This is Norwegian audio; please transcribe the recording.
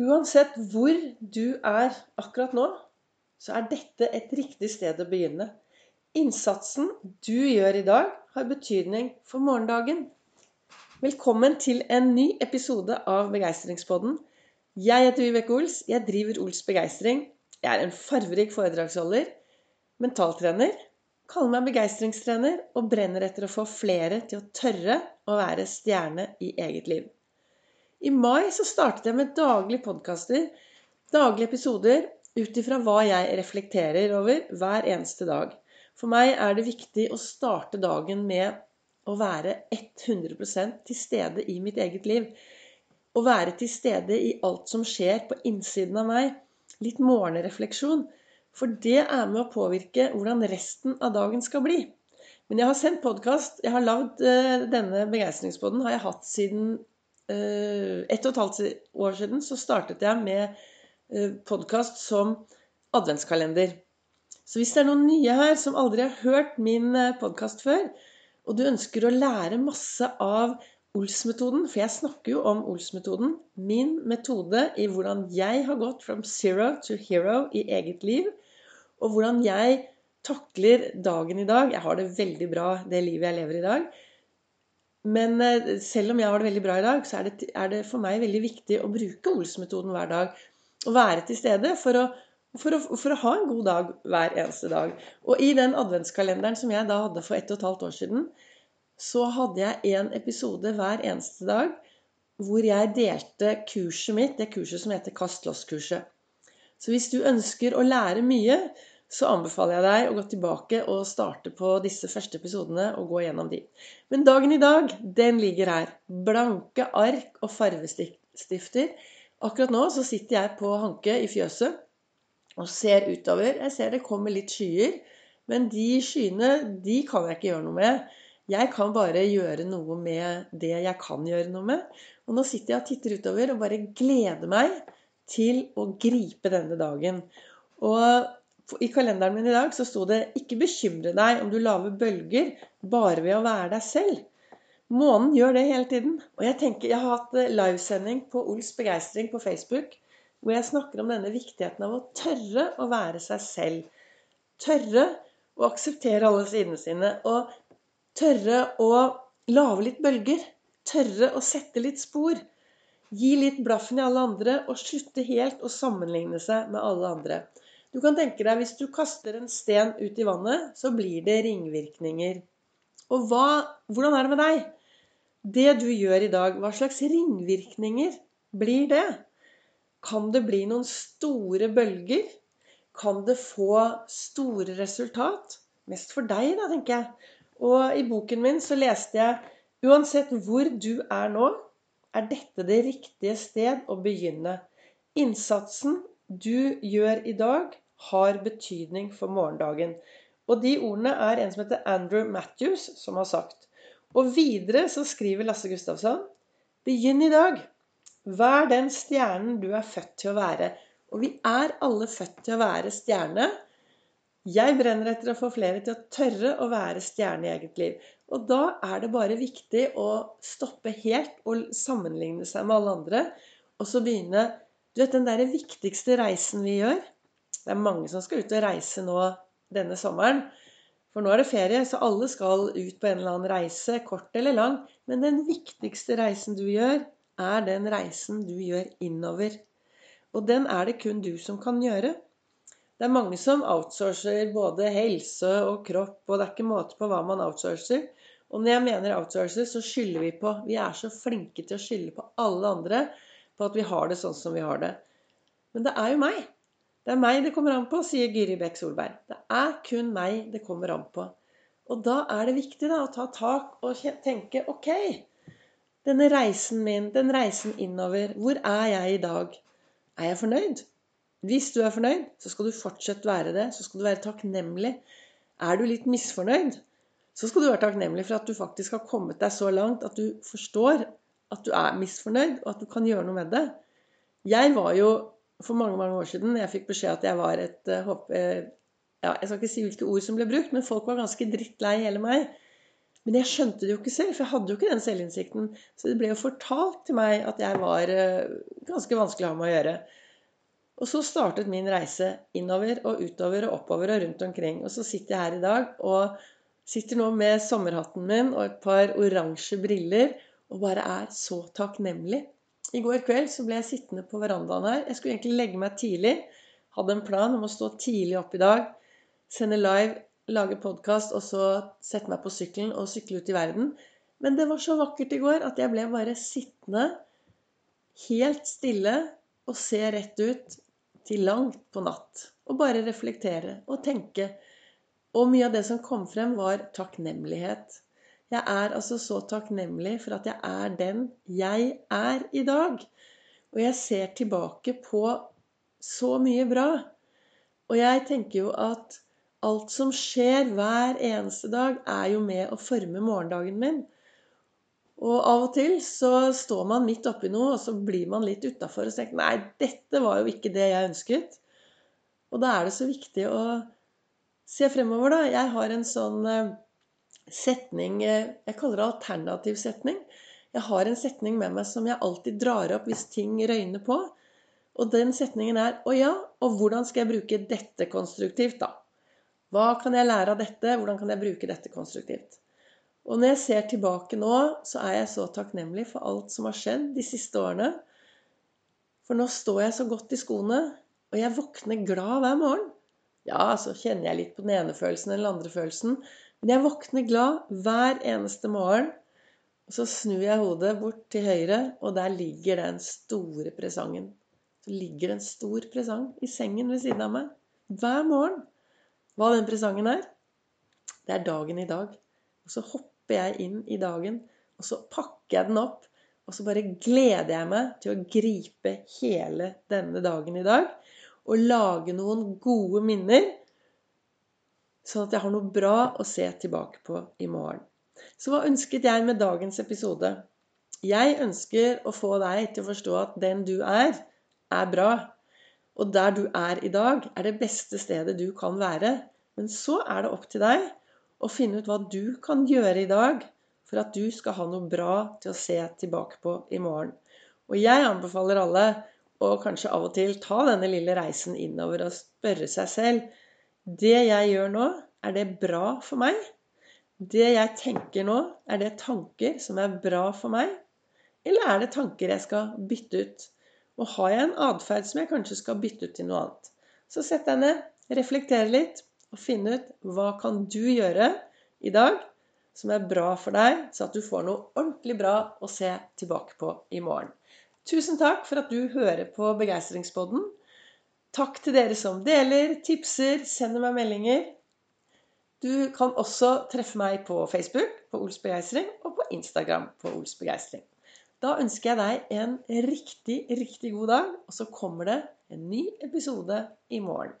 Uansett hvor du er akkurat nå, så er dette et riktig sted å begynne. Innsatsen du gjør i dag, har betydning for morgendagen. Velkommen til en ny episode av Begeistringspodden. Jeg heter Vibeke Ols. Jeg driver Ols Begeistring. Jeg er en farverik foredragsholder, mentaltrener, kaller meg begeistringstrener og brenner etter å få flere til å tørre å være stjerne i eget liv. I mai så startet jeg med daglige podkaster, daglige episoder, ut ifra hva jeg reflekterer over hver eneste dag. For meg er det viktig å starte dagen med å være 100% til stede i mitt eget liv. Å være til stede i alt som skjer på innsiden av meg. Litt morgenrefleksjon. For det er med å påvirke hvordan resten av dagen skal bli. Men jeg har sendt podkast. Jeg har lagd uh, denne begeistringsboden har jeg hatt siden Eh, ett og et halvt år siden så startet jeg med eh, podkast som adventskalender. Så hvis det er noen nye her som aldri har hørt min eh, podkast før, og du ønsker å lære masse av Ols-metoden, for jeg snakker jo om Ols-metoden, min metode i hvordan jeg har gått from zero to hero i eget liv, og hvordan jeg takler dagen i dag Jeg har det veldig bra, det livet jeg lever i dag. Men eh, selv om jeg har det veldig bra i dag, så er det, er det for meg veldig viktig å bruke Ols-metoden hver dag. Å være til stede for å, for, å, for å, ha en god dag hver eneste dag. Og i den adventskalenderen som jeg da hadde for ett og et halvt år siden, så hadde jeg en episode hver eneste dag hvor jeg delte kurset mitt, det kurset som heter Kast loss-kurset. Så hvis du ønsker å lære mye, så anbefaler jeg deg å gå tilbake og starte på disse første episodene og gå gjennom de. Men dagen i dag, den ligger her. Blanke ark og farvestifter. Akkurat nå så sitter jeg på Hanke i fjøset og ser utover. Jeg ser det kommer litt skyer, men de skyene, de kan jeg ikke gjøre noe med. Jeg kan bare gjøre noe med det jeg kan gjøre noe med. Og nå sitter jeg og titter utover og bare gleder meg til å gripe denne dagen. Og i kalenderen min i dag så sto det 'Ikke bekymre deg om du lager bølger bare ved å være deg selv'. Månen gjør det hele tiden. Og jeg tenker, jeg har hatt eh, livesending på Ols begeistring på Facebook hvor jeg snakker om denne viktigheten av å tørre å være seg selv. Tørre å akseptere alle sidene sine. Og tørre å lage litt bølger. Tørre å sette litt spor. Gi litt blaffen i alle andre og slutte helt å sammenligne seg med alle andre. Du kan tenke deg hvis du kaster en sten ut i vannet, så blir det ringvirkninger. Og hva, hvordan er det med deg? Det du gjør i dag, hva slags ringvirkninger blir det? Kan det bli noen store bølger? Kan det få store resultat? Mest for deg, da, tenker jeg. Og i boken min så leste jeg uansett hvor du er nå, er dette det riktige sted å begynne. Innsatsen du gjør i dag, har betydning for morgendagen. Og de ordene er en som heter Andrew Matthews, som har sagt. Og videre så skriver Lasse Gustavsson Begynn i dag. Vær den stjernen du er født til å være. Og vi er alle født til å være stjerne. Jeg brenner etter å få flere til å tørre å være stjerne i eget liv. Og da er det bare viktig å stoppe helt og sammenligne seg med alle andre. Og så begynne Du vet den derre viktigste reisen vi gjør, det er mange som skal ut og reise nå denne sommeren. For nå er det ferie, så alle skal ut på en eller annen reise, kort eller lang. Men den viktigste reisen du gjør, er den reisen du gjør innover. Og den er det kun du som kan gjøre. Det er mange som outsourcer både helse og kropp, og det er ikke måte på hva man outsourcer. Og når jeg mener outsourcer, så skylder vi på Vi er så flinke til å skylde på alle andre på at vi har det sånn som vi har det. Men det er jo meg. Det er meg det kommer an på, sier Gyri Bekk Solberg. Det er kun meg det kommer an på. Og da er det viktig da, å ta tak og tenke OK, denne reisen min, den reisen innover, hvor er jeg i dag? Er jeg fornøyd? Hvis du er fornøyd, så skal du fortsette være det. Så skal du være takknemlig. Er du litt misfornøyd, så skal du være takknemlig for at du faktisk har kommet deg så langt at du forstår at du er misfornøyd, og at du kan gjøre noe med det. Jeg var jo for mange mange år siden jeg fikk beskjed at jeg var et uh, ja, Jeg skal ikke si hvilke ord som ble brukt, men folk var ganske drittlei hele meg. Men jeg skjønte det jo ikke selv, for jeg hadde jo ikke den selvinnsikten. Så det ble jo fortalt til meg at jeg var uh, ganske vanskelig å ha med å gjøre. Og så startet min reise innover og utover og oppover og rundt omkring. Og så sitter jeg her i dag og sitter nå med sommerhatten min og et par oransje briller og bare er så takknemlig. I går kveld så ble jeg sittende på verandaen her. Jeg skulle egentlig legge meg tidlig. Hadde en plan om å stå tidlig opp i dag, sende live lage podkast og så sette meg på sykkelen og sykle ut i verden. Men det var så vakkert i går at jeg ble bare sittende helt stille og se rett ut til langt på natt. Og bare reflektere og tenke. Og mye av det som kom frem, var takknemlighet. Jeg er altså så takknemlig for at jeg er den jeg er i dag. Og jeg ser tilbake på så mye bra. Og jeg tenker jo at alt som skjer hver eneste dag, er jo med å forme morgendagen min. Og av og til så står man midt oppi noe, og så blir man litt utafor og tenker Nei, dette var jo ikke det jeg ønsket. Og da er det så viktig å se fremover, da. Jeg har en sånn eh, setning eh, Jeg kaller det alternativ setning. Jeg har en setning med meg som jeg alltid drar opp hvis ting røyner på. Og den setningen er Å ja, og hvordan skal jeg bruke dette konstruktivt, da? Hva kan jeg lære av dette? Hvordan kan jeg bruke dette konstruktivt? Og når jeg ser tilbake nå, så er jeg så takknemlig for alt som har skjedd de siste årene. For nå står jeg så godt i skoene, og jeg våkner glad hver morgen. Ja, så kjenner jeg litt på den ene følelsen eller den andre følelsen. Men jeg våkner glad hver eneste morgen. Og så snur jeg hodet bort til høyre, og der ligger den store presangen. Så ligger det en stor presang i sengen ved siden av meg. Hver morgen hva den presangen er? Det er dagen i dag. Og så hopper jeg inn i dagen, og så pakker jeg den opp. Og så bare gleder jeg meg til å gripe hele denne dagen i dag. Og lage noen gode minner, sånn at jeg har noe bra å se tilbake på i morgen. Så hva ønsket jeg med dagens episode? Jeg ønsker å få deg til å forstå at den du er, er bra. Og der du er i dag, er det beste stedet du kan være. Men så er det opp til deg å finne ut hva du kan gjøre i dag for at du skal ha noe bra til å se tilbake på i morgen. Og jeg anbefaler alle å kanskje av og til ta denne lille reisen innover og spørre seg selv Det jeg gjør nå, er det bra for meg? Det jeg tenker nå, er det tanker som er bra for meg? Eller er det tanker jeg skal bytte ut? Og har jeg en atferd som jeg kanskje skal bytte ut til noe annet? Så sett deg ned, reflekter litt, og finn ut hva kan du gjøre i dag som er bra for deg, så at du får noe ordentlig bra å se tilbake på i morgen. Tusen takk for at du hører på Begeistringspodden. Takk til dere som deler, tipser, sender meg meldinger. Du kan også treffe meg på Facebook på Ols Begeistring og på Instagram på Ols Begeistring. Da ønsker jeg deg en riktig, riktig god dag, og så kommer det en ny episode i morgen.